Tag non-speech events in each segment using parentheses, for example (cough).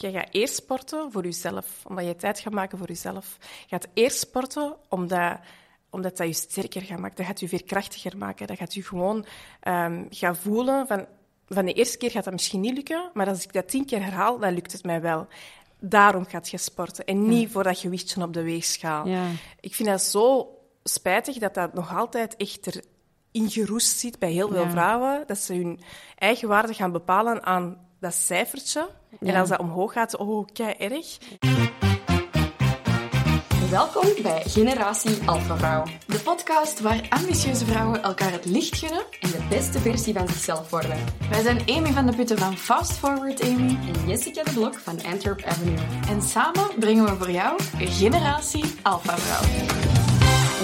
Je gaat eerst sporten voor jezelf, omdat je tijd gaat maken voor jezelf. Je gaat eerst sporten omdat, omdat dat je sterker gaat maken. Dat gaat je veerkrachtiger maken. Dat gaat je gewoon um, gaan voelen van... Van de eerste keer gaat dat misschien niet lukken, maar als ik dat tien keer herhaal, dan lukt het mij wel. Daarom gaat je sporten en niet voor dat gewichtje op de weegschaal. Ja. Ik vind dat zo spijtig dat dat nog altijd echt er ingeroest zit bij heel veel Ja. vrouwen. Dat ze hun eigen waarde gaan bepalen aan dat cijfertje. En als dat omhoog gaat, oh, kei erg. Welkom bij Generatie Alpha Vrouw. De podcast waar ambitieuze vrouwen elkaar het licht gunnen En de beste versie van zichzelf worden. Wij zijn Amy van de Putten van Fast Forward Amy. En Jessica de Blok van Antwerp Avenue. En samen brengen we voor jou Generatie Alpha Vrouw.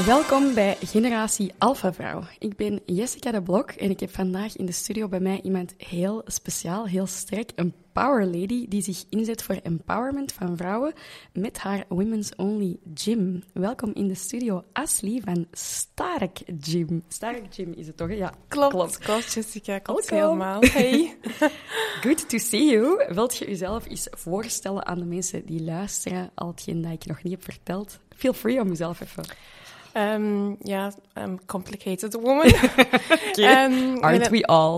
Welkom bij Generatie Alpha Vrouw. Ik ben Jessica de Blok en ik heb vandaag in de studio bij mij iemand heel speciaal, heel sterk. Een power lady die zich inzet voor empowerment van vrouwen met haar Women's Only Gym. Welkom in de studio Asli van Stark Gym. Stark Gym is het toch? hè? Ja, Klopt, klopt, Jessica. Klopt Welkom. helemaal. Hey. (laughs) Good to see you. Wilt je jezelf eens voorstellen aan de mensen die luisteren, al hetgeen dat ik nog niet heb verteld? Feel free om jezelf even... Ehm, ja, um, complicated woman. (laughs) Ehm, ik Aren't we all?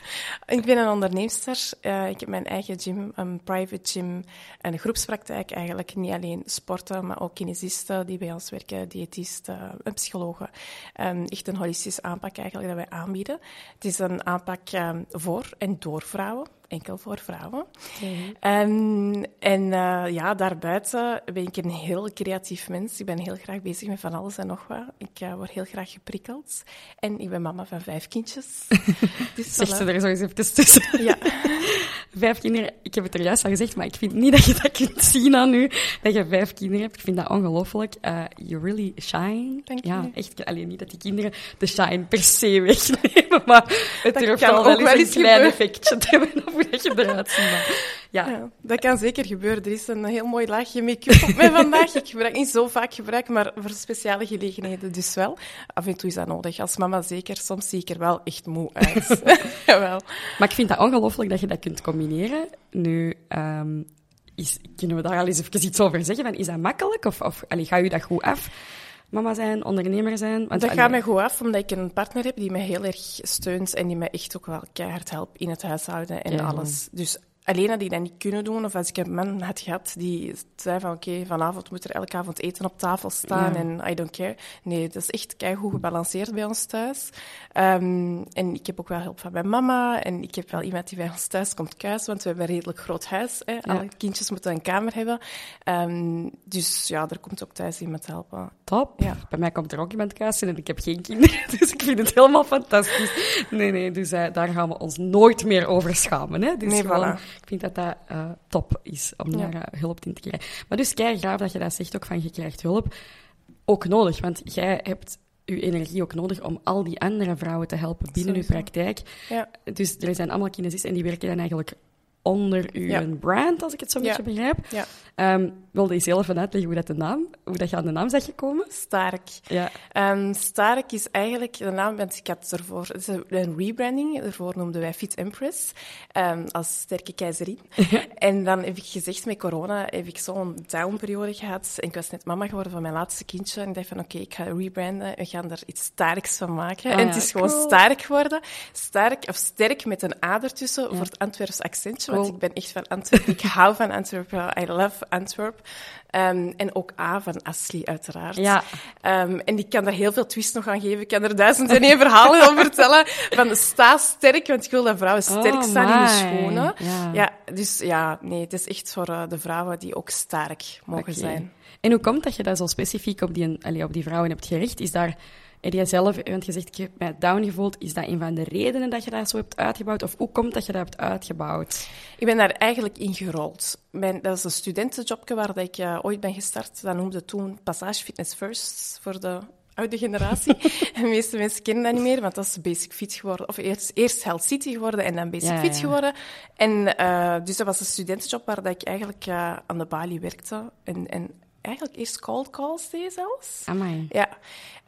(laughs) ik ben een onderneemster. Eh, ik heb mijn eigen gym, een private gym en een groepspraktijk. Eigenlijk niet alleen sporten, maar ook kinesisten die bij ons werken, diëtisten, en psychologen. Ehm, echt een holistische aanpak eigenlijk dat wij aanbieden. Het is een aanpak ehm, voor en door vrouwen. Enkel voor vrouwen. Ehm, en eh, ja, daarbuiten ben ik een heel creatief mens. Ik ben heel graag bezig met van alles en nog wat. Ik eh, word heel graag geprikkeld. En ik ben mama van vijf kindjes. (laughs) dus Zeg voilà. ze er zo eens even tussen. Ja, (laughs) Vijf kinderen, ik heb het er juist al gezegd, maar ik vind niet dat je dat kunt zien aan u, dat je vijf kinderen hebt. Ik vind dat ongelooflijk. Eh you really shine. Dank ja, echt. Alleen niet dat die kinderen de shine per se wegnemen, (laughs) maar het Dat durft kan al wel eens een klein effectje te hebben op hoe dat je eruit ziet. Maar, ja, ja, dat kan zeker gebeuren. Er is een heel mooi laagje make-up op mij vandaag. Ik gebruik niet zo vaak gebruik, maar voor speciale gelegenheden dus wel. Af en toe is dat nodig. Als mama zeker. Soms zie ik er wel echt moe uit. (laughs) Jawel. Maar ik vind dat ongelooflijk dat je dat kunt combineren. Nu, ehm, is, kunnen we daar al eens even iets over zeggen? Van, is dat makkelijk? Of, of allee, gaat u dat goed af? Mama zijn, ondernemer zijn? Want, Dat gaat mij goed af, omdat ik een partner heb die mij heel erg steunt en die mij echt ook wel keihard helpt in het huishouden en Ja. alles. Dus alleen ik dat niet kunnen doen, of als ik een man had gehad die zei van oké, vanavond moet er elke avond eten op tafel staan Ja. en I don't care. Nee, dat is echt keigoed gebalanceerd bij ons thuis. Ehm, en ik heb ook wel hulp van mijn mama en ik heb wel iemand die bij ons thuis komt kuisen, want we hebben een redelijk groot huis. Hè. Alle kindjes moeten een kamer hebben. Ehm, dus ja, er komt ook thuis iemand helpen. Top. Ja. Bij mij komt er ook iemand kuisen en ik heb geen kinderen, (laughs) dus ik vind het helemaal fantastisch. Nee, nee, dus eh, daar gaan we ons nooit meer over schamen. Hè? Dus Nee, gewoon, voilà. Ik vind dat dat eh, top is om daar eh, hulp in te krijgen. Maar dus kei graag dat je dat zegt ook van je krijgt hulp. Ook nodig, want jij hebt je energie ook nodig om al die andere vrouwen te helpen binnen Sowieso. praktijk. Ja. Dus er zijn allemaal kinesisten en die werken dan eigenlijk onder uw Ja. brand, als ik het zo een Ja. beetje begrijp. Ja. Ehm, wilde je zelf even uitleggen hoe, dat de naam, hoe dat je aan de naam zegt gekomen? Stark. Ja. Ehm Stark is eigenlijk de naam, want ik had ervoor, het is een rebranding, daarvoor noemden wij Fit Empress, ehm, als sterke keizerin. (laughs) en dan heb ik gezegd, met corona heb ik zo'n downperiode gehad en ik was net mama geworden van mijn laatste kindje en ik dacht van oké, ik ga rebranden, we gaan er iets sterks van maken. Ah en het is gewoon sterk geworden. Sterk, of sterk met een A ertussen voor het Antwerps accentje, want ik ben echt van Antwerpen. ik hou van Antwerpen, I love Antwerp. Ehm, en ook A van Asli, uiteraard. Ja. Ehm, en ik kan daar heel veel twist nog aan geven. Ik kan er duizend en één verhalen over vertellen. Van sta sterk, want ik wil dat vrouwen sterk Oh, staan in de schoenen. Ja. dus ja, nee, het is echt voor eh, de vrouwen die ook sterk mogen zijn. En hoe komt dat je dat zo specifiek op die, allee, op die vrouwen hebt gericht? Is daar, heb jij zelf, want je zegt, ik heb mij down gevoeld, is dat een van de redenen dat je dat zo hebt uitgebouwd? Of hoe komt dat je dat hebt uitgebouwd? Ik ben daar eigenlijk ingerold. Mijn, dat is een studentenjobje waar dat ik eh, ooit ben gestart. Dat noemde toen Passage Fitness First voor de oude generatie. (laughs) (laughs) de meeste mensen kennen dat niet meer, want dat is Basic Fit geworden. Of eerst, eerst Health City geworden en dan Basic Ja, Fit ja. geworden. En eh, dus dat was een studentenjob waar dat ik eigenlijk eh, aan de balie werkte. En, en eigenlijk eerst cold calls deed zelfs. Amai. Ja.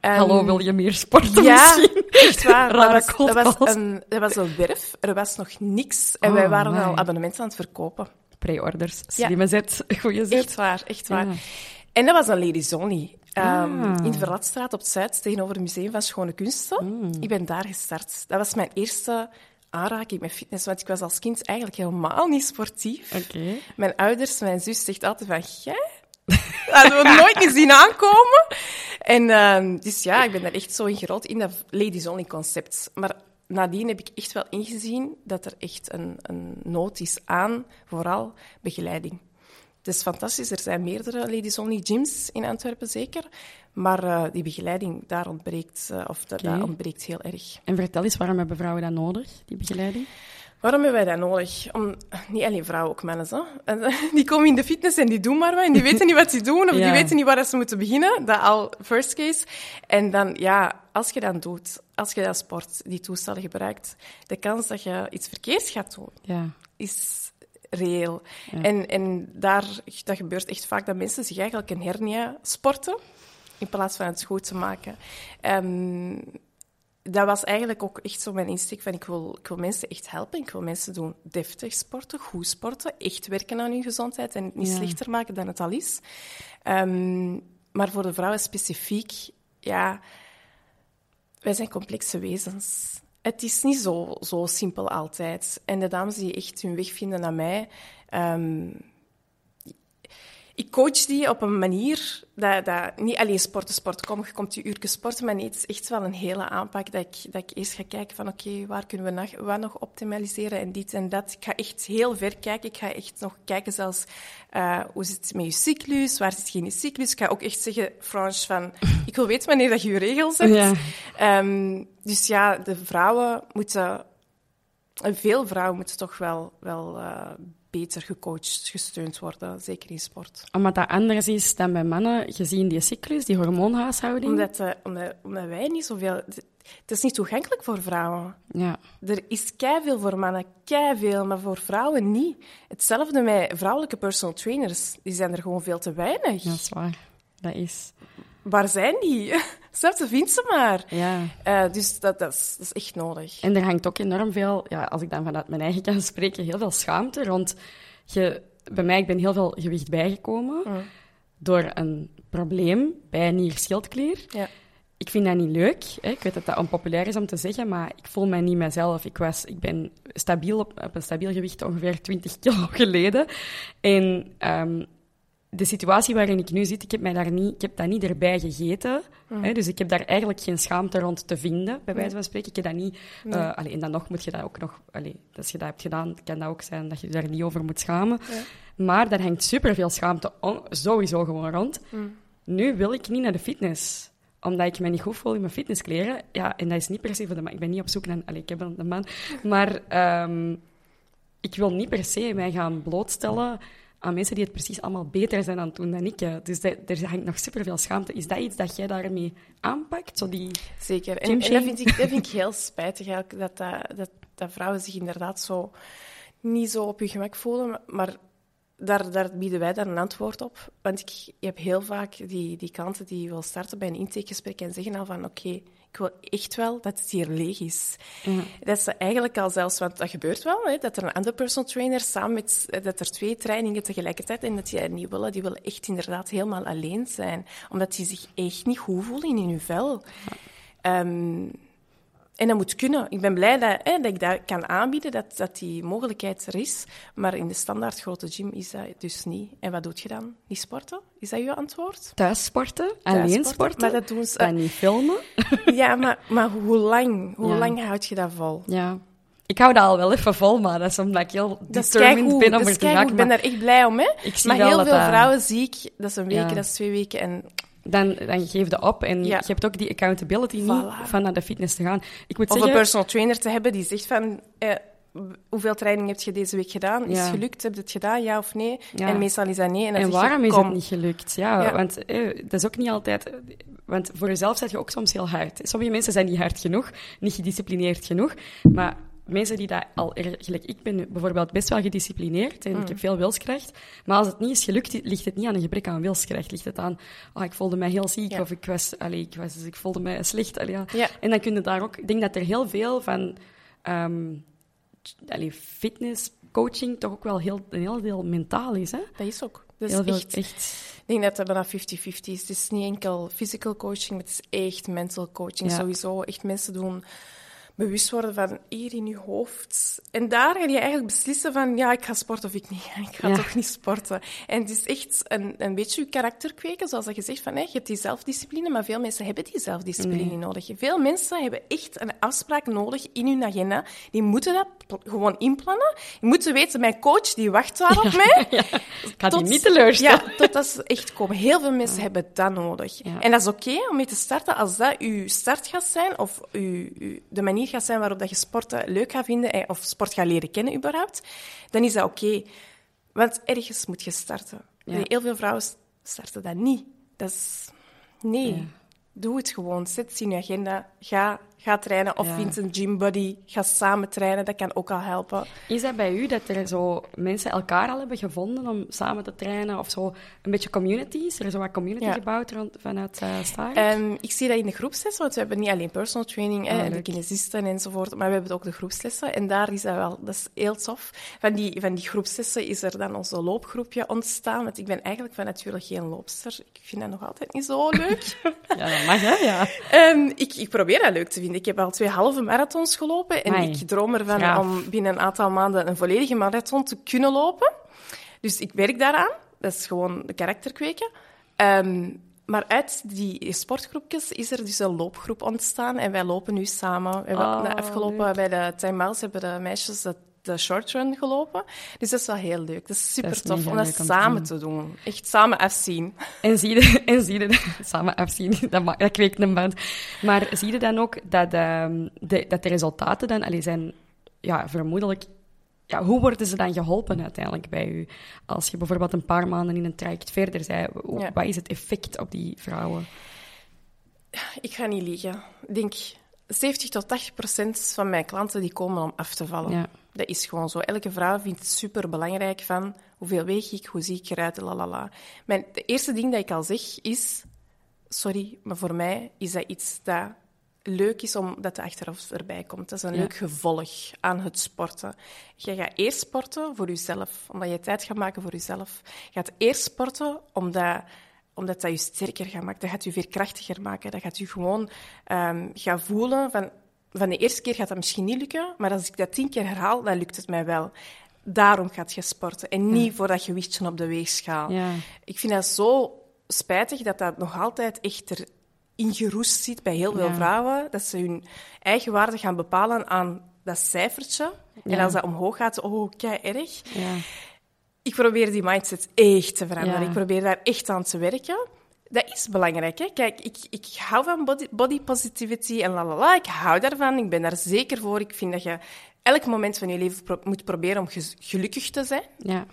Hallo, wil je meer sporten ja, misschien? echt waar. (laughs) Rare dat, was, cold dat, was calls. een, dat was een werf. Er was nog niks. En Oh, wij waren amai. al abonnementen aan het verkopen. pre-orders. Slimme zet, (laughs) goede zet. Echt waar, echt waar. Ja. En dat was een Ladies Only. Ehm, Ah. In de Verlatstraat op het Zuid, tegenover het Museum van Schone Kunsten. Mm. Ik ben daar gestart. Dat was mijn eerste aanraking met fitness, want ik was als kind eigenlijk helemaal niet sportief. Oké. Mijn ouders, mijn zus zegt altijd van, jij? Dat hadden we nooit (laughs) niet zien aankomen. En ehm, dus ja, ik ben daar echt zo in gerold in dat ladies only concept. Maar nadien heb ik echt wel ingezien dat er echt een, een nood is aan, vooral begeleiding. Het is fantastisch, er zijn meerdere ladies only gyms in Antwerpen zeker. Maar eh, die begeleiding, daar ontbreekt, eh, of dat ontbreekt heel erg. En vertel eens, waarom hebben vrouwen dat nodig, die begeleiding? Waarom hebben wij dat nodig? Om, niet alleen vrouwen, ook mannen. Hè? Eh, die komen in de fitness en die doen maar wat. En die (laughs) weten niet wat ze doen, of Ja. die weten niet waar ze moeten beginnen. Dat al first case. En dan, ja, als je dat doet, als je dat sport, die toestellen gebruikt, de kans dat je iets verkeerds gaat doen, Ja. is reëel. En, en daar, dat gebeurt echt vaak dat mensen zich eigenlijk een hernia sporten, in plaats van het goed te maken. Ehm, dat was eigenlijk ook echt zo mijn insteek van ik wil, ik wil mensen echt helpen. Ik wil mensen doen deftig sporten, goed sporten, echt werken aan hun gezondheid en het niet Ja. slechter maken dan het al is. Ehm, maar voor de vrouwen specifiek, ja, wij zijn complexe wezens. Het is niet zo, zo simpel altijd. En de dames die echt hun weg vinden naar mij, ehm, ik coach die op een manier dat, dat niet alleen sporten, sport, kom, je komt je uurtje sporten, maar nee, het is echt wel een hele aanpak dat ik, dat ik eerst ga kijken van oké, waar kunnen we nog, wat nog optimaliseren en dit en dat. Ik ga echt heel ver kijken. Ik ga echt nog kijken zelfs eh, hoe zit het met je cyclus, waar zit je in je cyclus. Ik ga ook echt zeggen, Frans, van ik wil weten wanneer dat je je regels hebt. Ja. Ehm, dus ja, de vrouwen moeten, en veel vrouwen moeten toch wel, wel eh, beter gecoacht, gesteund worden, zeker in sport. Omdat dat anders is dan bij mannen, gezien die cyclus, die hormoonhuishouding. Omdat, eh, omdat, omdat wij niet zoveel... Het is niet toegankelijk voor vrouwen. Ja. Er is veel voor mannen, veel, maar voor vrouwen niet. Hetzelfde met vrouwelijke personal trainers. Die zijn er gewoon veel te weinig. ja, dat is waar. Dat is... Waar zijn die? (laughs) Zelfs vind ze maar. Ja. Eh, dus dat, dat, is, dat is echt nodig. En er hangt ook enorm veel, ja, als ik dan vanuit mijn eigen kan spreken, heel veel schaamte rond. Je, bij mij, ik ben heel veel gewicht bijgekomen door een probleem bij nierschildklier. Ja. Ik vind dat niet leuk. Hè. Ik weet dat dat onpopulair is om te zeggen, maar ik voel mij niet mezelf. Ik, was, ik ben stabiel op, op een stabiel gewicht ongeveer 20 kilo (laughs) geleden. En ehm, de situatie waarin ik nu zit, ik heb, mij daar niet, ik heb dat niet erbij gegeten. Hè, dus ik heb daar eigenlijk geen schaamte rond te vinden, bij wijze van spreken. Ik heb dat niet... eh, allee, en dan nog moet je dat ook nog... Allee, als je dat hebt gedaan, kan dat ook zijn dat je daar niet over moet schamen. Maar daar hangt superveel schaamte on- sowieso gewoon rond. Nu wil ik niet naar de fitness omdat ik me niet goed voel in mijn fitnesskleren. Ja, en dat is niet per se voor de man. Ik ben niet op zoek naar... Allee, ik heb een man. Maar ehm, ik wil niet per se mij gaan blootstellen aan mensen die het precies allemaal beter zijn aan het doen dan ik. Dus dat, er hangt nog superveel schaamte. Is dat iets dat jij daarmee aanpakt? Zo die... Zeker. En, dat, vind ik, dat vind ik (laughs) heel spijtig eigenlijk, dat, dat, dat, vrouwen zich inderdaad zo niet zo op hun gemak voelen. Maar- daar, daar bieden wij dan een antwoord op. Want ik, je hebt heel vaak die, die klanten die wil starten bij een intakegesprek en zeggen al van oké, ik wil echt wel dat het hier leeg is. Dat is eigenlijk al zelfs, want dat gebeurt wel, hè, dat er een andere personal trainer samen met, dat er twee trainingen tegelijkertijd en dat die dat niet willen, die willen echt inderdaad helemaal alleen zijn. Omdat die zich echt niet goed voelen in hun vel. Ehm, en dat moet kunnen. Ik ben blij dat, hè, dat ik dat kan aanbieden, dat, dat die mogelijkheid er is. Maar in de standaard grote gym is dat dus niet. En wat doet je dan? Niet sporten? Is dat je antwoord? Thuis sporten, alleen sporten. maar dat doen ze- Dan niet filmen. (laughs) Ja, maar, maar hoe lang? Hoe Ja. lang houd je dat vol? Ja. Ik hou dat al wel even vol, maar dat is omdat ik heel determined ben om er te gaan. Ik ben daar echt blij om. Hè? Ik zie maar heel veel dat- vrouwen zie ik, dat is een week, Ja. dat is twee weken. En dan, dan geef je op en Ja. je hebt ook die accountability niet van naar de fitness te gaan. Ik moet of een zeggen, personal trainer te hebben die zegt van... Eh, hoeveel training heb je deze week gedaan? Is Ja. het gelukt? Heb je het gedaan, ja of nee? Ja. En meestal is dat nee. En, zeg je, waarom is het niet gelukt? Ja, Ja. want eh, dat is ook niet altijd... Want voor jezelf zet je ook soms heel hard. Sommige mensen zijn niet hard genoeg, niet gedisciplineerd genoeg. Maar mensen die dat al... Gelijk, ik ben bijvoorbeeld best wel gedisciplineerd en Mm. ik heb veel wilskracht. Maar als het niet is gelukt, ligt het niet aan een gebrek aan wilskracht. Ligt het aan, oh, ik voelde mij heel ziek Ja. of ik, was, allee, ik, was, ik voelde mij slecht. Allee, ja. Ja. En dan kun je daar ook... Ik denk dat er heel veel van... ehm, allee, fitness coaching toch ook wel heel, een heel deel mentaal is, hè? Dat is ook. Dat is Heel echt, echt... Ik denk dat het bijna 50-50 is. Het is niet enkel physical coaching, maar het is echt mental coaching. Sowieso echt mensen doen bewust worden van hier in je hoofd. En daar ga je eigenlijk beslissen van, ja, ik ga sporten of ik niet. (laughs) Ik ga Ja. toch niet sporten. En het is echt een, een beetje je karakter kweken, zoals dat je zegt van, je hebt die zelfdiscipline, maar veel mensen hebben die zelfdiscipline niet nodig. Veel mensen hebben echt een afspraak nodig in hun agenda. Die moeten dat gewoon inplannen. Je moet weten, mijn coach die wacht daar op (laughs) mij. (laughs) Ik ga die Tot- niet teleurstellen. Ja, totdat ze echt komen. Heel veel mensen hebben dat nodig. En dat is oké om mee te starten als dat uw start gaat zijn, of uw, uw- de manier gaat zijn waarop dat je sporten leuk gaat vinden, eh, of sport gaat leren kennen überhaupt, dan is dat oké. Want ergens moet je starten. Ja. Heel veel vrouwen starten dat niet. Dat is... Nee. Ja. Doe het gewoon. Zet het in je agenda. Ga, ga trainen. Of Ja. vind een gymbuddy. Ga samen trainen. Dat kan ook al helpen. Is dat bij u dat er zo mensen elkaar al hebben gevonden om samen te trainen? Of zo een beetje community? Is er zo wat community Ja. gebouwd rond, vanuit uh, Staart? Ik zie dat in de groepslessen, want we hebben niet alleen personal training, Ah, hè, de kinesisten enzovoort, maar we hebben ook de groepslessen. En daar is dat wel, dat is heel tof. Van die, van die groepslessen is er dan onze loopgroepje ontstaan, want ik ben eigenlijk van natuurlijk geen loopster. Ik vind dat nog altijd niet zo leuk. (laughs) Ja, dat mag, hè? Ja. Ehm, ik, ik probeer dat leuk te vinden. Ik heb al twee halve marathons gelopen en Amai. ik droom ervan om binnen een aantal maanden een volledige marathon te kunnen lopen. Dus ik werk daaraan. Dat is gewoon de karakter kweken. Ehm, maar uit die sportgroepjes is er dus een loopgroep ontstaan en wij lopen nu samen. We hebben Oh, de afgelopen bij de 10 miles hebben de meisjes de, de short run gelopen. Dus dat is wel heel leuk. Dat is super tof om dat samen te doen. Echt samen afzien. En zie je, (laughs) en zie je (laughs) samen afzien, (laughs) dat, ma- dat kweekt een band. Maar zie je dan ook dat, ehm, de, dat de resultaten dan allee, zijn, ja, vermoedelijk... Ja, hoe worden ze dan geholpen uiteindelijk bij u? Als je bijvoorbeeld een paar maanden in een traject verder bent, Ja. wat is het effect op die vrouwen? Ik ga niet liegen. Ik denk 70 tot 80 procent van mijn klanten die komen om af te vallen. Ja. Dat is gewoon zo. Elke vrouw vindt het super belangrijk van hoeveel weeg ik, hoe zie ik eruit, lalala. Mijn, de eerste ding dat ik al zeg is, sorry, maar voor mij is dat iets dat leuk is omdat het achteraf erbij komt. Dat is een Ja. leuk gevolg aan het sporten. Je gaat eerst sporten voor jezelf, omdat je tijd gaat maken voor jezelf. Je gaat eerst sporten omdat omdat dat je sterker gaat maken. Dat gaat je veerkrachtiger maken. Dat gaat je gewoon ehm, gaan voelen van... Van de eerste keer gaat dat misschien niet lukken, maar als ik dat tien keer herhaal, dan lukt het mij wel. Daarom gaat je sporten. En niet voor dat gewichtje op de weegschaal. Ja. Ik vind dat zo spijtig dat dat nog altijd echt erin geroest zit bij heel veel Ja. vrouwen. Dat ze hun eigen waarde gaan bepalen aan dat cijfertje. En als dat omhoog gaat, oh, kei erg. Ik probeer die mindset echt te veranderen. Ja. Ik probeer daar echt aan te werken. Dat is belangrijk. Hè? Kijk, ik, ik hou van body, body positivity en lalala. Ik hou daarvan. Ik ben daar zeker voor. Ik vind dat je elk moment van je leven pro- moet proberen om ge- gelukkig te zijn. Ja.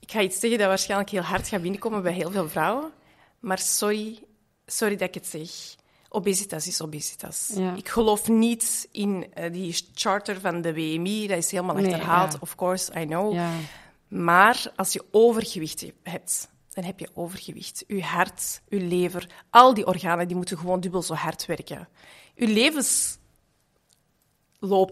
Ik ga iets zeggen dat waarschijnlijk heel hard gaat binnenkomen bij heel veel vrouwen. Maar sorry, sorry dat ik het zeg. Obesitas is obesitas. Ja. Ik geloof niet in eh, die charter van de WMI. Dat is helemaal Nee, achterhaald. ja. Of course, I know. Ja. Maar als je overgewicht hebt, dan heb je overgewicht. Je hart, je lever, al die organen die moeten gewoon dubbel zo hard werken. Je levensloop,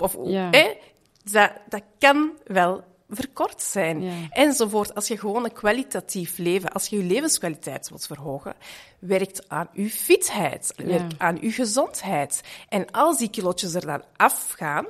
of, hè, dat, dat kan wel verkort zijn. Ja. Enzovoort. Als je gewoon een kwalitatief leven, als je je levenskwaliteit wilt verhogen, werkt aan je fitheid, werkt aan je gezondheid. En als die kilootjes er dan afgaan,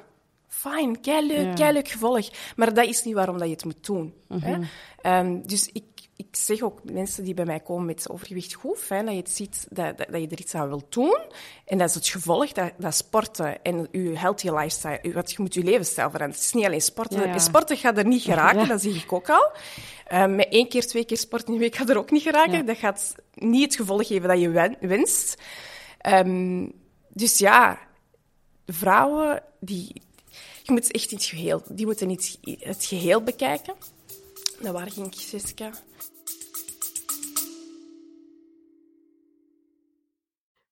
fijn, kei leuk, Ja. kei leuk gevolg. Maar dat is niet waarom dat je het moet doen. hè. Mhm. Ehm, dus ik, ik zeg ook mensen die bij mij komen met overgewicht, goed fijn dat je het ziet, dat, dat, dat je er iets aan wilt doen. En dat is het gevolg, dat, dat sporten en je healthy lifestyle, je- je moet je levensstijl veranderen. Het is niet alleen sporten. Ja, ja. Sporten gaat er niet geraken, Ja. dat zie ik ook al. Ehm, met één keer, twee keer sport in de week gaat er ook niet geraken. Dat gaat niet het gevolg geven dat je wen- wenst. Ehm, dus ja, vrouwen, die, je moet echt in het geheel, die moeten niet het geheel bekijken. Nou, waar ging ik, Jessica?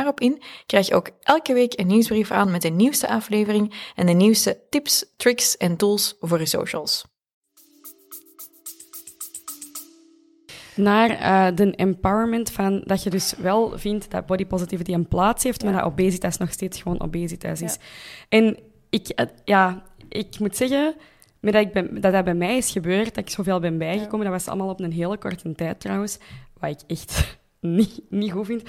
daarop in, krijg je ook elke week een nieuwsbrief aan met de nieuwste aflevering en de nieuwste tips, tricks en tools voor je socials. Naar uh, de empowerment van dat je dus wel vindt dat body positivity een plaats heeft, maar dat obesitas nog steeds gewoon obesitas is. En ik, eh, ja, ik moet zeggen, met dat, ik ben, dat dat bij mij is gebeurd, dat ik zoveel ben bijgekomen, dat was allemaal op een hele korte tijd trouwens, wat ik echt (laughs) niet, niet goed vind.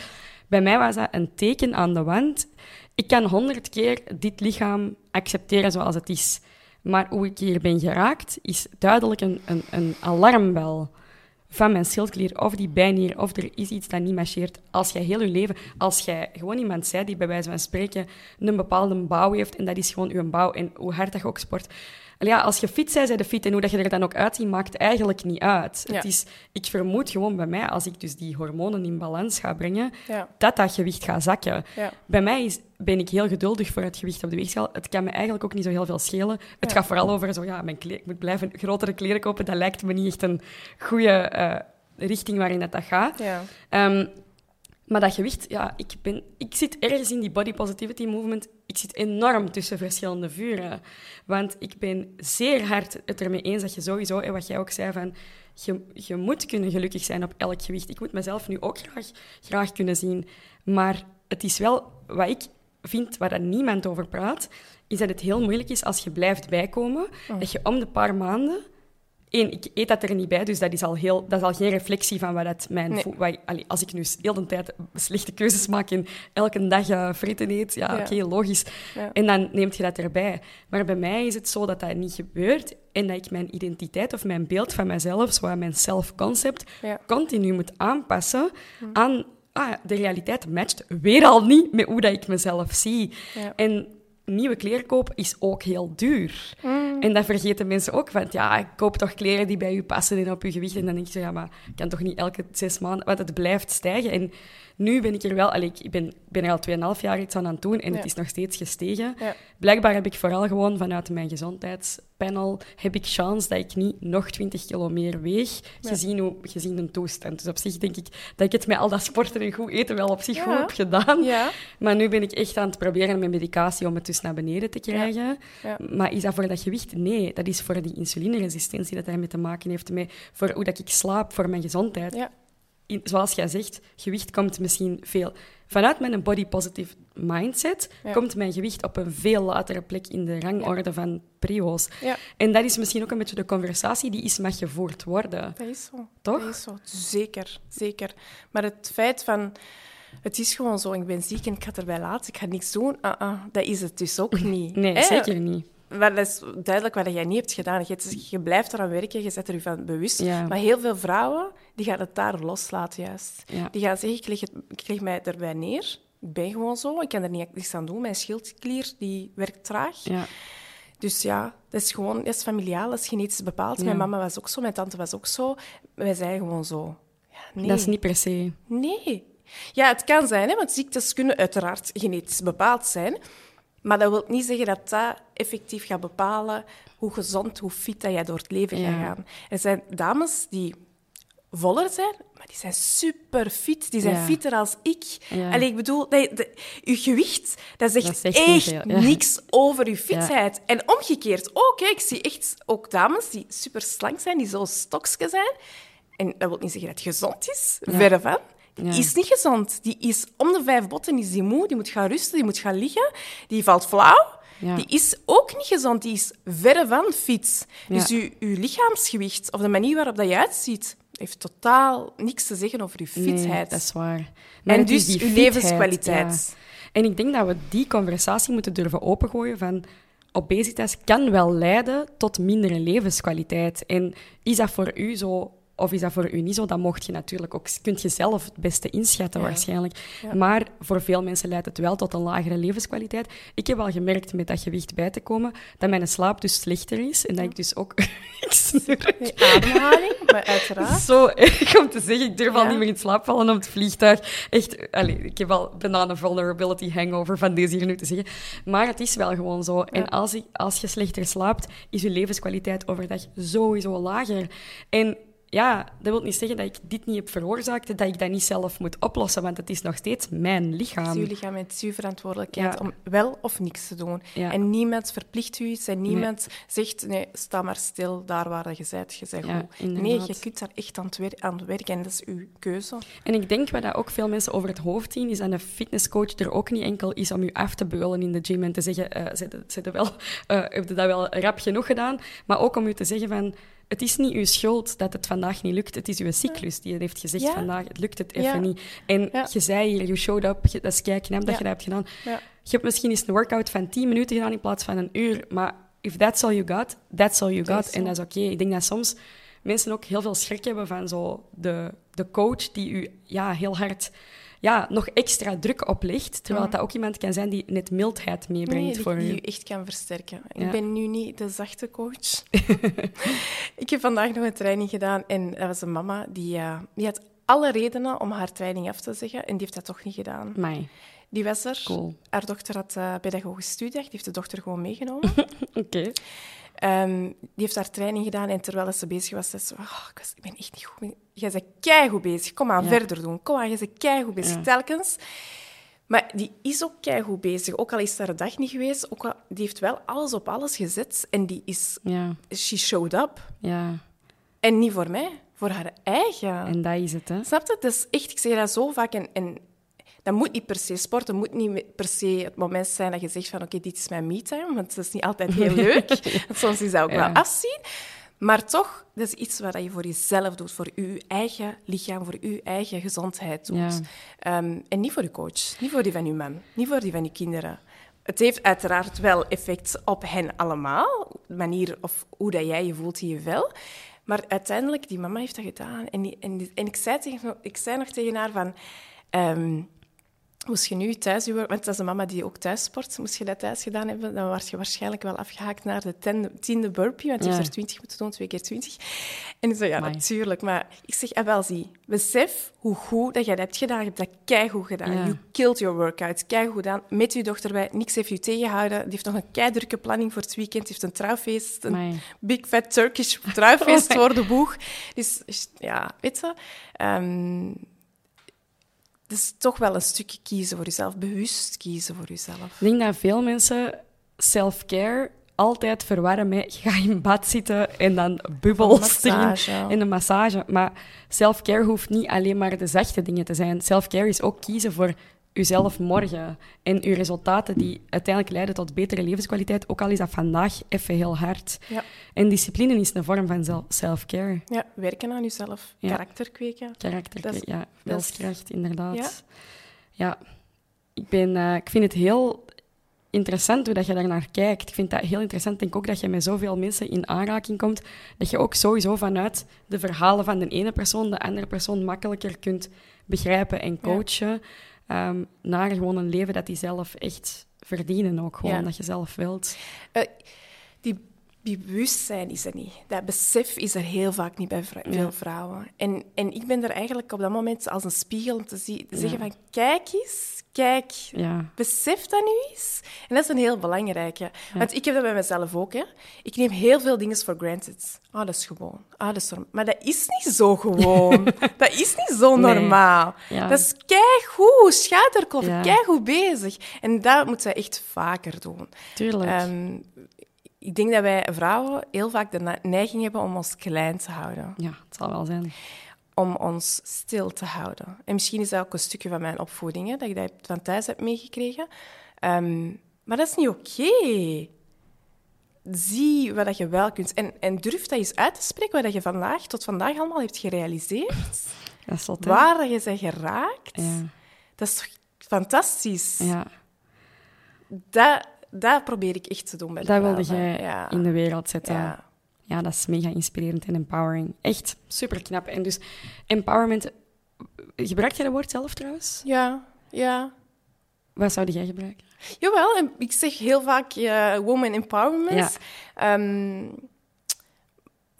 Bij mij was dat een teken aan de wand. Ik kan honderd keer dit lichaam accepteren zoals het is. Maar hoe ik hier ben geraakt, is duidelijk een, een, een alarmbel van mijn schildklier of die bijnier of er is iets dat niet marcheert. Als jij heel je leven, als jij gewoon iemand zei die bij wijze van spreken een bepaalde bouw heeft en dat is gewoon uw bouw en hoe hard dat je ook sport, ja, als je fit bent, zij de fit. En hoe dat je er dan ook uitziet, maakt eigenlijk niet uit. Het is, ik vermoed gewoon bij mij, als ik dus die hormonen in balans ga brengen, dat dat gewicht gaat zakken. Bij mij is, ben ik heel geduldig voor het gewicht op de weegschaal. Het kan me eigenlijk ook niet zo heel veel schelen. Het gaat vooral over zo, ja, mijn ik moet blijven grotere kleren kopen. Dat lijkt me niet echt een goede uh, richting waarin dat, dat gaat. Um, maar dat gewicht, ja, ik, ben, ik zit ergens in die body positivity movement. Ik zit enorm tussen verschillende vuren. Want ik ben zeer hard het ermee eens dat je sowieso, en wat jij ook zei, van je, je moet kunnen gelukkig zijn op elk gewicht. Ik moet mezelf nu ook graag, graag kunnen zien. Maar het is wel wat ik vind, waar niemand over praat, is dat het heel moeilijk is als je blijft bijkomen, oh. dat je om de paar maanden Eén, ik eet dat er niet bij, dus dat is al, heel, dat is al geen reflectie van wat dat mijn... Nee. Wat, als ik nu heel de tijd slechte keuzes maak en elke dag uh, fritten eet, ja, oké, logisch. En dan neemt je dat erbij. Maar bij mij is het zo dat dat niet gebeurt en dat ik mijn identiteit of mijn beeld van mezelf, zoals mijn self-concept, continu moet aanpassen hm. aan... Ah, de realiteit matcht weer al niet met hoe dat ik mezelf zie. En nieuwe kleren kopen is ook heel duur. Mm. En dat vergeten mensen ook. Van, ja, ik koop toch kleren die bij u passen en op uw gewicht. En dan denk je, ja, maar ik kan toch niet elke zes maanden... Want het blijft stijgen. En nu ben ik er wel... Allee, ik ben, ben er al 2,5 jaar iets aan aan het doen en het is nog steeds gestegen. Blijkbaar heb ik vooral gewoon vanuit mijn gezondheidspanel heb ik kans dat ik niet nog 20 kilo meer weeg, gezien, hoe, gezien de toestand. Dus op zich denk ik dat ik het met al dat sporten en goed eten wel op zich goed heb gedaan. Maar nu ben ik echt aan het proberen met medicatie om het dus naar beneden te krijgen. Maar is dat voor dat gewicht? Nee, dat is voor die insulineresistentie dat daarmee te maken heeft. Met voor hoe dat ik slaap, voor mijn gezondheid zoals jij zegt, gewicht komt misschien veel. Vanuit mijn body positive mindset komt mijn gewicht op een veel latere plek in de rangorde van prio's. Ja. En dat is misschien ook een beetje de conversatie die is mag gevoerd worden. Dat is zo. Toch? Dat is zo. Zeker, zeker. Maar het feit van... Het is gewoon zo, ik ben ziek en ik ga erbij laten, ik ga niks doen. Uh -uh, dat is het dus ook niet. Nee, zeker niet wel is duidelijk wat jij niet hebt gedaan. Je, je blijft eraan werken, je zet er je van bewust. Maar heel veel vrouwen die gaan het daar loslaten, juist. Die gaan zeggen, ik leg, het, ik leg mij erbij neer. Ik ben gewoon zo, ik kan er niets aan doen. Mijn schildklier die werkt traag. Ja. Dus ja, dat is gewoon dat is familiaal, dat is genetisch bepaald. Mijn mama was ook zo, mijn tante was ook zo. Wij zijn gewoon zo. Ja, nee. Dat is niet per se. Nee. Ja, het kan zijn, hè, want ziektes kunnen uiteraard genetisch bepaald zijn. Maar dat wil niet zeggen dat dat effectief gaat bepalen hoe gezond, hoe fit dat jij door het leven gaat gaan. Er zijn dames die voller zijn, maar die zijn super fit. Die zijn fitter als ik. Ja. ik bedoel, dat, je gewicht, dat zegt, echt niks over je fitheid. En omgekeerd ook. Hè. Ik zie echt ook dames die super slank zijn, die zo stokske zijn. En dat wil niet zeggen dat het gezond is, verre van. Is niet gezond. Die is om de vijf botten is die moe, die moet gaan rusten, die moet gaan liggen, die valt flauw. Die is ook niet gezond, die is verre van fit. Dus je, je lichaamsgewicht of de manier waarop dat je uitziet, heeft totaal niks te zeggen over uw fitheid. Nee, dat is waar. Maar en dus fitheid, levenskwaliteit. En ik denk dat we die conversatie moeten durven opengooien van obesitas kan wel leiden tot mindere levenskwaliteit. En is dat voor u zo of is dat voor u niet zo? Dat mocht je natuurlijk ook, kunt je zelf het beste inschatten Ja. waarschijnlijk. Ja. Maar voor veel mensen leidt het wel tot een lagere levenskwaliteit. Ik heb al gemerkt met dat gewicht bij te komen dat mijn slaap dus slechter is en dat ik dus ook... (laughs) ik snurk. Ademhaling, maar uiteraard. Zo erg om te zeggen, ik durf al niet meer in slaap vallen op het vliegtuig. Echt, allee, ik heb al een vulnerability hangover van deze hier nu te zeggen. Maar het is wel gewoon zo. En als, ik- als je slechter slaapt, is je levenskwaliteit overdag sowieso lager. En ja, dat wil niet zeggen dat ik dit niet heb veroorzaakt, dat ik dat niet zelf moet oplossen, want het is nog steeds mijn Het is lichaam. uw lichaam het is uw verantwoordelijkheid Ja. om wel of niks te doen. Ja. En niemand verplicht u iets en niemand zegt, nee, sta maar stil daar waar je bent. Je bent Ja, goed. Nee, je kunt daar echt aan het, werken en dat is uw keuze. En ik denk wat dat ook veel mensen over het hoofd zien, is dat een fitnesscoach er ook niet enkel is om je af te beulen in de gym en te zeggen, zet, zet wel, eh, heb je dat wel rap genoeg gedaan? Maar ook om je te zeggen van, het is niet uw schuld dat het vandaag niet lukt, het is uw cyclus die heeft gezegd Ja. vandaag, het lukt het even Ja. niet. En Ja. je zei hier, you showed up, je- dat is kei knap dat je dat hebt gedaan. Je hebt misschien eens een workout van 10 minuten gedaan in plaats van een uur, maar if that's all you got, that's all you got. En dat is oké. Ik denk dat soms mensen ook heel veel schrik hebben van zo de, de coach die u ja, heel hard ja, nog extra druk oplegt, terwijl dat ook iemand kan zijn die net mildheid meebrengt Nee, die, voor die u. u echt kan versterken. Ja. Ik ben nu niet de zachte coach. (laughs) ik heb vandaag nog een training gedaan en dat was een mama die, eh, die had alle redenen om haar training af te zeggen en die heeft dat toch niet gedaan. Mij. Die was er. Cool. Haar dochter had uh, pedagogische studie, die heeft de dochter gewoon meegenomen. (laughs) Oké. Ehm, die heeft haar training gedaan en terwijl ze bezig was, zei ze... "Ah, ik, was- ik ben echt niet goed. Jij bent keigoed bezig. Kom aan, Ja. verder doen. Kom aan, jij bent keigoed bezig. Ja. Telkens. Maar die is ook keigoed bezig. Ook al is een dag niet geweest, ook al, die heeft wel alles op alles gezet. En die is... Ja, She showed up. ja. En niet voor mij, voor haar eigen. En dat is het, hè. Snap je? Is echt, ik zeg dat zo vaak. En, en dat moet niet per se sporten, moet niet per se het moment zijn dat je zegt van oké, dit is mijn me-time, want dat is niet altijd heel (laughs) leuk. Soms is dat ook Ja. wel afzien. Maar toch, dat is iets wat je voor jezelf doet, voor je eigen lichaam, voor je eigen gezondheid doet. Ja. Ehm, en niet voor je coach, niet voor die van je man, niet voor die van je kinderen. Het heeft uiteraard wel effect op hen allemaal, de manier of hoe dat jij je voelt in je vel. Maar uiteindelijk, die mama heeft dat gedaan. En, die- en, die- en ik, zei tegen, ik zei nog tegen haar van... ehm, Moest je nu thuis, je- want dat is een mama die ook thuis sport, moest je dat thuis gedaan hebben, dan was je waarschijnlijk wel afgehaakt naar de ten- tiende burpee, want je Ja. heeft er twintig moeten doen, twee keer twintig. En ik zei, ja, Amai. natuurlijk. Maar ik zeg, ah, wel, zie, besef hoe goed dat jij dat hebt gedaan. Je hebt dat keigoed gedaan. Ja. You killed your workout. Keigoed gedaan. Met je dochter bij. Niks heeft je tegengehouden. Die heeft nog een keidrukke planning voor het weekend. Die heeft een trouwfeest. Een Amai. big fat Turkish trouwfeest (laughs) voor de boeg. Dus ja, weet je... ehm, is toch wel een stukje kiezen voor jezelf. Bewust kiezen voor jezelf. Ik denk dat veel mensen self-care altijd verwarren met (laughs) ga in bad zitten en dan bubbels en een massage. Maar self-care hoeft niet alleen maar de zachte dingen te zijn. Self-care is ook kiezen voor uzelf morgen en uw resultaten die uiteindelijk leiden tot betere levenskwaliteit, ook al is dat vandaag even heel hard. Ja. En discipline is een vorm van self-care. ja, werken aan jezelf. Ja. Karakter kweken. Karakter, is- ja, wilskracht, inderdaad. Ja. Ja, ik, ben, eh, ik vind het heel interessant hoe dat je daar naar kijkt. Ik vind dat heel interessant. Ik denk ook dat je met zoveel mensen in aanraking komt, dat je ook sowieso vanuit de verhalen van de ene persoon de andere persoon makkelijker kunt begrijpen en coachen ehm, naar gewoon een leven dat die zelf echt verdienen ook gewoon, Ja. dat je zelf wilt. Eh, die, die bewustzijn is er niet. Dat besef is er heel vaak niet bij vrou- Ja. veel vrouwen. En, en ik ben er eigenlijk op dat moment als een spiegel om te, te zeggen van... Kijk eens, kijk, Ja, besef dat nu eens. En dat is een heel belangrijke. Want ik heb dat bij mezelf ook. Hè. Ik neem heel veel dingen voor granted. Ah, dat is gewoon. Ah, dat is norm- maar dat is niet zo gewoon. (laughs) dat is niet zo normaal. Dat is keigoed. Schaterklop, Ja. keigoed bezig. En dat moet zij echt vaker doen. tuurlijk. Ehm, ik denk dat wij vrouwen heel vaak de neiging hebben om ons klein te houden. ja, het zal wel zijn. Om ons stil te houden. En misschien is dat ook een stukje van mijn opvoeding, hè, dat ik dat van thuis heb meegekregen. Ehm, maar dat is niet oké. zie wat dat je wel kunt. En, en durf dat eens uit te spreken, wat dat je vandaag tot vandaag allemaal hebt gerealiseerd. (laughs) Dat is hè? waar je bent geraakt. Ja. Dat is fantastisch. ja. Dat, dat probeer ik echt te doen bij de Dat wilde jij ja. in de wereld zetten. Ja. Ja, dat is mega inspirerend en empowering. Echt super knap. En dus empowerment, gebruik jij dat woord zelf trouwens? Ja, ja. Wat zou jij gebruiken? Jawel, ik zeg heel vaak eh, woman empowerment. Ehm,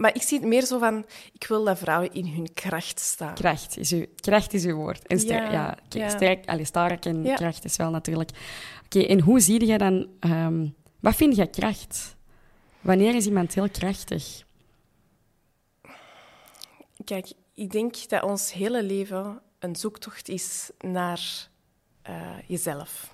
maar ik zie het meer zo van, ik wil dat vrouwen in hun kracht staan. Kracht is uw, kracht is uw woord. En sterk, Ja, ja, sterk, allee, sterk en Ja. kracht is wel natuurlijk. Oké, en hoe zie je dan... ehm, wat vind je kracht? Wanneer is iemand heel krachtig? Kijk, ik denk dat ons hele leven een zoektocht is naar eh, jezelf.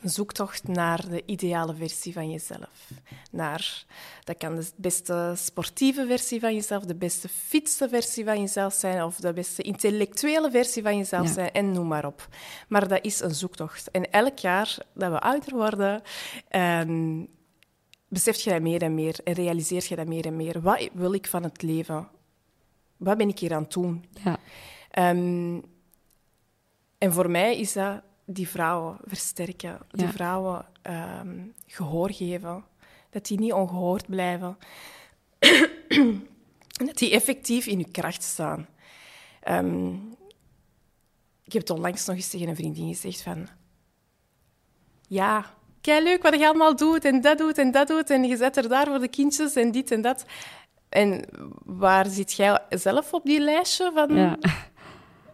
Een zoektocht naar de ideale versie van jezelf. Naar, dat kan de beste sportieve versie van jezelf, de beste fitste versie van jezelf zijn, of de beste intellectuele versie van jezelf Ja. zijn, en noem maar op. Maar dat is een zoektocht. En elk jaar dat we ouder worden, ehm, besef je dat meer en meer en realiseer je dat meer en meer. Wat wil ik van het leven? Wat ben ik hier aan het doen? Ja, Ehm, en voor mij is dat die vrouwen versterken, die Ja. vrouwen ehm, gehoor geven, dat die niet ongehoord blijven, en (clears throat) dat die effectief in hun kracht staan. Ehm, ik heb het onlangs nog eens tegen een vriendin gezegd van... Ja, kei leuk wat je allemaal doet en dat doet en dat doet en je zet er daar voor de kindjes en dit en dat. En waar zit jij zelf op die lijstje van ja. (laughs)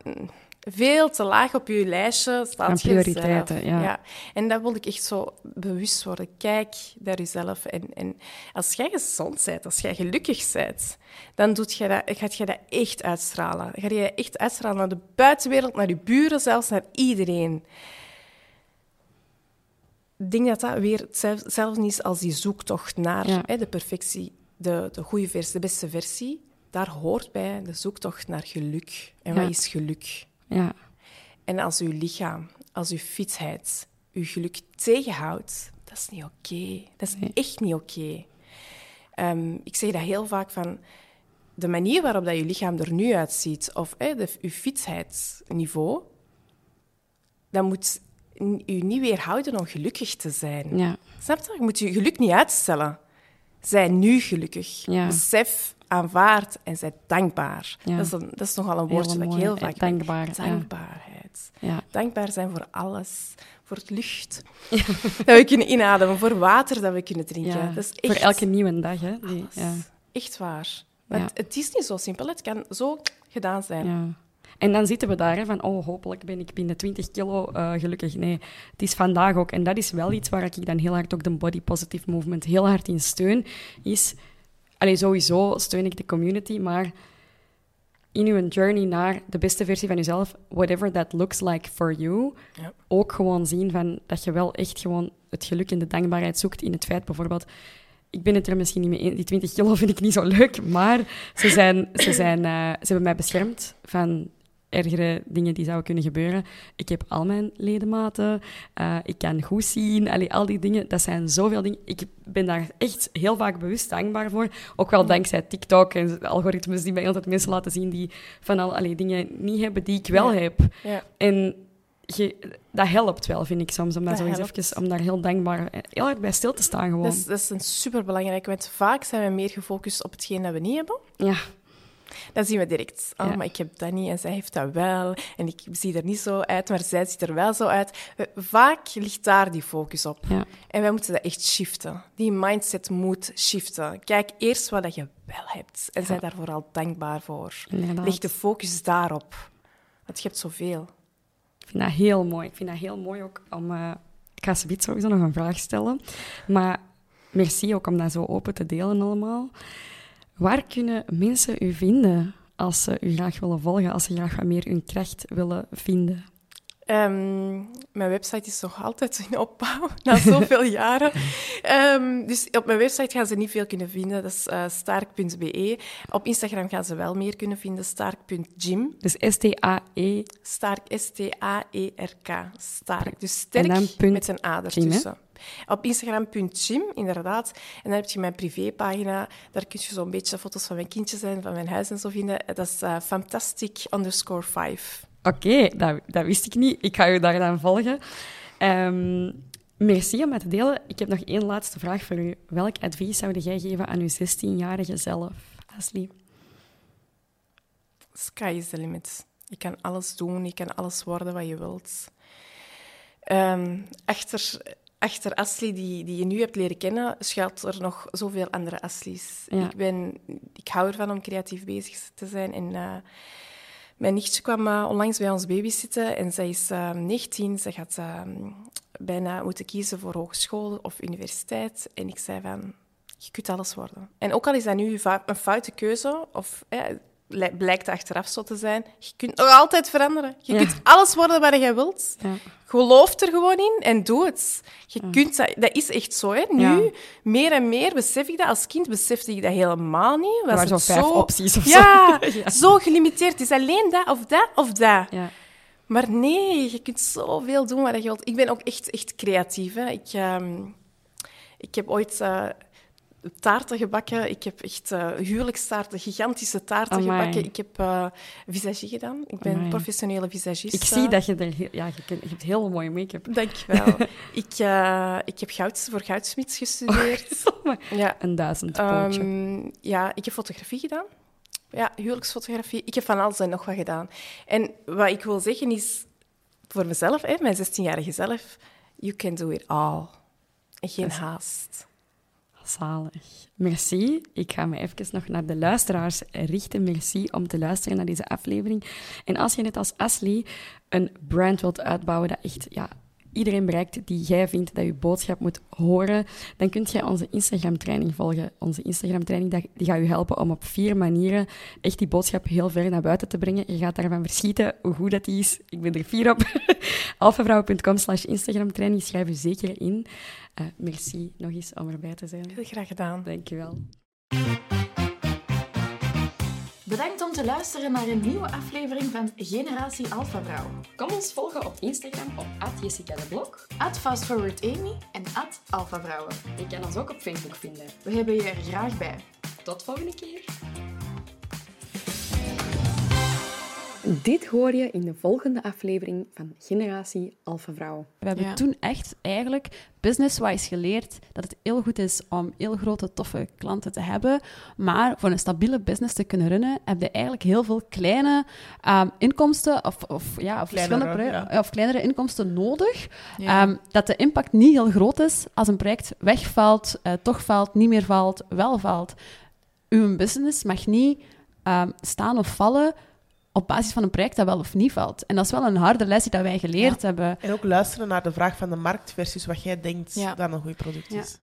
(laughs) veel te laag op je lijstje staat Aan prioriteiten, ja. En dat wilde ik echt zo bewust worden. Kijk naar jezelf. En, en als jij gezond bent, als jij gelukkig bent, dan doet jij dat, gaat je dat echt uitstralen. Ga je dat echt uitstralen naar de buitenwereld, naar je buren, zelfs naar iedereen. Ik denk dat dat weer hetzelfde is als die zoektocht naar Ja. hè, de perfectie, de, de goede versie, de beste versie. Daar hoort bij de zoektocht naar geluk. En Ja. wat is geluk? Ja. En als uw lichaam, als uw fitheid, uw geluk tegenhoudt, dat is niet oké. Dat is Nee. echt niet oké. Ehm, ik zeg dat heel vaak van de manier waarop dat je lichaam er nu uitziet, of hè, de, uw fitheidsniveau, dat moet u niet weerhouden om gelukkig te zijn. ja. Snap je? Je moet je geluk niet uitstellen. Zij nu gelukkig. Ja. Besef, aanvaard en zij dankbaar. Ja. Dat, is een, dat is nogal een woordje dat ik heel vaak... dankbaar. Dankbaarheid. Ja. Dankbaar zijn voor alles. Voor het lucht (laughs) dat we kunnen inademen. Voor water dat we kunnen drinken. Dat is echt Voor elke nieuwe dag, hè? Die. Echt waar. Want het is niet zo simpel. Het kan zo gedaan zijn. Ja. En dan zitten we daar hè, van, oh, hopelijk ben ik binnen 20 kilo eh, gelukkig. Nee, het is vandaag ook. En dat is wel iets waar ik dan heel hard ook de body positive movement heel hard in steun. Is, allee, sowieso steun ik de community, maar in uw journey naar de beste versie van jezelf, whatever that looks like for you, Ja. ook gewoon zien van dat je wel echt gewoon het geluk en de dankbaarheid zoekt in het feit bijvoorbeeld ik ben het er misschien niet mee eens. Die 20 kilo (laughs) vind ik niet zo leuk, maar ze, zijn, ze, zijn, eh, ze hebben mij beschermd van ergere dingen die zouden kunnen gebeuren. Ik heb al mijn ledematen, eh, ik kan goed zien, allee, al die dingen. Dat zijn zoveel dingen. Ik ben daar echt heel vaak bewust dankbaar voor. Ook wel dankzij TikTok en algoritmes die mij altijd mensen laten zien die van al allee, dingen niet hebben die ik wel Ja. heb. Ja. En je, dat helpt wel, vind ik soms, om, dat Dat even, om daar heel dankbaar, heel bij stil te staan gewoon. Dat is, dat is een superbelangrijk, want vaak zijn we meer gefocust op hetgeen dat we niet hebben. Ja, Dan zien we direct, oh, Ja. maar ik heb dat niet en zij heeft dat wel. En ik zie er niet zo uit, maar zij ziet er wel zo uit. Vaak ligt daar die focus op. ja, En wij moeten dat echt shiften. Die mindset moet shiften. Kijk eerst wat dat je wel hebt. En zij daar vooral dankbaar voor. inderdaad. Leg de focus daarop. Want je hebt zoveel. Ik vind dat heel mooi. Ik vind dat heel mooi ook om... eh, ik ga zoiets sowieso nog een vraag stellen. Maar merci ook om dat zo open te delen allemaal. Waar kunnen mensen u vinden als ze u graag willen volgen, als ze graag wat meer hun kracht willen vinden? Ehm, mijn website is nog altijd in opbouw, (laughs) na zoveel (laughs) jaren. Ehm, dus op mijn website gaan ze niet veel kunnen vinden. Dat is eh, stark.be. Op Instagram gaan ze wel meer kunnen vinden. Stark.gym. Dus S-T-A-E Stark, S-T-A-E-R-K. Stark. Dus sterk met een A gym, ertussen. Op Instagram.gym, inderdaad. En dan heb je mijn privépagina. Daar kun je zo'n beetje foto's van mijn kindjes en van mijn huis en zo vinden. Dat is uh, fantastic underscore 5. Oké, dat, dat, wist ik niet. Ik ga u daar dan volgen. Um, merci om met te delen. Ik heb nog één laatste vraag voor u. Welk advies zou jij geven aan uw 16-jarige zelf, Ashley? Sky is the limit. Je kan alles doen, je kan alles worden wat je wilt. Um, achter, achter Ashley, die, die je nu hebt leren kennen, schuilt er nog zoveel andere Ashley's. Ik, ben, ik hou ervan om creatief bezig te zijn. En, uh, mijn nichtje kwam uh, onlangs bij ons babysitten en zij is uh, 19. Ze gaat ehm, bijna moeten kiezen voor hogeschool of universiteit. En ik zei van, je kunt alles worden. En ook al is dat nu een foute keuze, of blijkt achteraf zo te zijn. Je kunt nog altijd veranderen. Je kunt alles worden wat je wilt. Ja. Geloof er gewoon in en doe het. Je kunt dat, dat is echt zo. Hè. Nu, meer en meer besef ik dat. Als kind besefte ik dat helemaal niet. Was maar zo vijf opties of ja, (laughs) zo. zo gelimiteerd. Het is alleen dat of dat of dat. Maar nee, je kunt zoveel doen wat je wilt. Ik ben ook echt, echt creatief. Hè. Ik, um, ik heb ooit... Uh, taarten gebakken. Ik heb echt uh, huwelijkstaarten, gigantische taarten gebakken. Ik heb uh, visagie gedaan. Ik ben professionele visagist. Ik zie dat je er... Ja, je, kunt, je hebt heel mooie make-up. Dankjewel. (laughs) ik, uh, ik heb goud, voor goudsmits gestudeerd. (laughs) Oh, ja. Een duizend um, Ja, ik heb fotografie gedaan. Ja, huwelijksfotografie. Ik heb van alles en nog wat gedaan. En wat ik wil zeggen is, voor mezelf, hè, mijn 16-jarige zelf, you can do it all. En geen haast. Merci. Ik ga me even nog naar de luisteraars richten. Merci om te luisteren naar deze aflevering. En als je net als Ashley een brand wilt uitbouwen dat echt ja, iedereen bereikt die jij vindt dat je boodschap moet horen, dan kunt jij onze Instagram-training volgen. Onze Instagram-training die gaat je helpen om op vier manieren echt die boodschap heel ver naar buiten te brengen. Je gaat daarvan verschieten hoe goed dat is. Ik ben er vier op. (laughs) alfavrouw.com slash Instagram-training. Schrijf je zeker in. Uh, merci nog eens om erbij te zijn. Heel graag gedaan. Dankjewel. Bedankt om te luisteren naar een nieuwe aflevering van Generatie Alpha Vrouw. Kom ons volgen op Instagram op Jessica de Blok, FastForwardAmy en Alpha Vrouwen. Je kan ons ook op Facebook vinden. We hebben je er graag bij. Tot volgende keer. Dit hoor je in de volgende aflevering van Generatie Alpha Vrouw. We hebben toen echt eigenlijk business-wise geleerd dat het heel goed is om heel grote, toffe klanten te hebben. Maar voor een stabiele business te kunnen runnen, heb je eigenlijk heel veel kleine um, inkomsten of, of, ja, of, kleinere, ja. of kleinere inkomsten nodig. Um, dat de impact niet heel groot is als een project wegvalt, uh, toch valt, niet meer valt, wel valt. Uw business mag niet um, staan of vallen op basis van een project dat wel of niet valt. En dat is wel een harde les die wij geleerd hebben. En ook luisteren naar de vraag van de markt versus wat jij denkt dat een goed product is.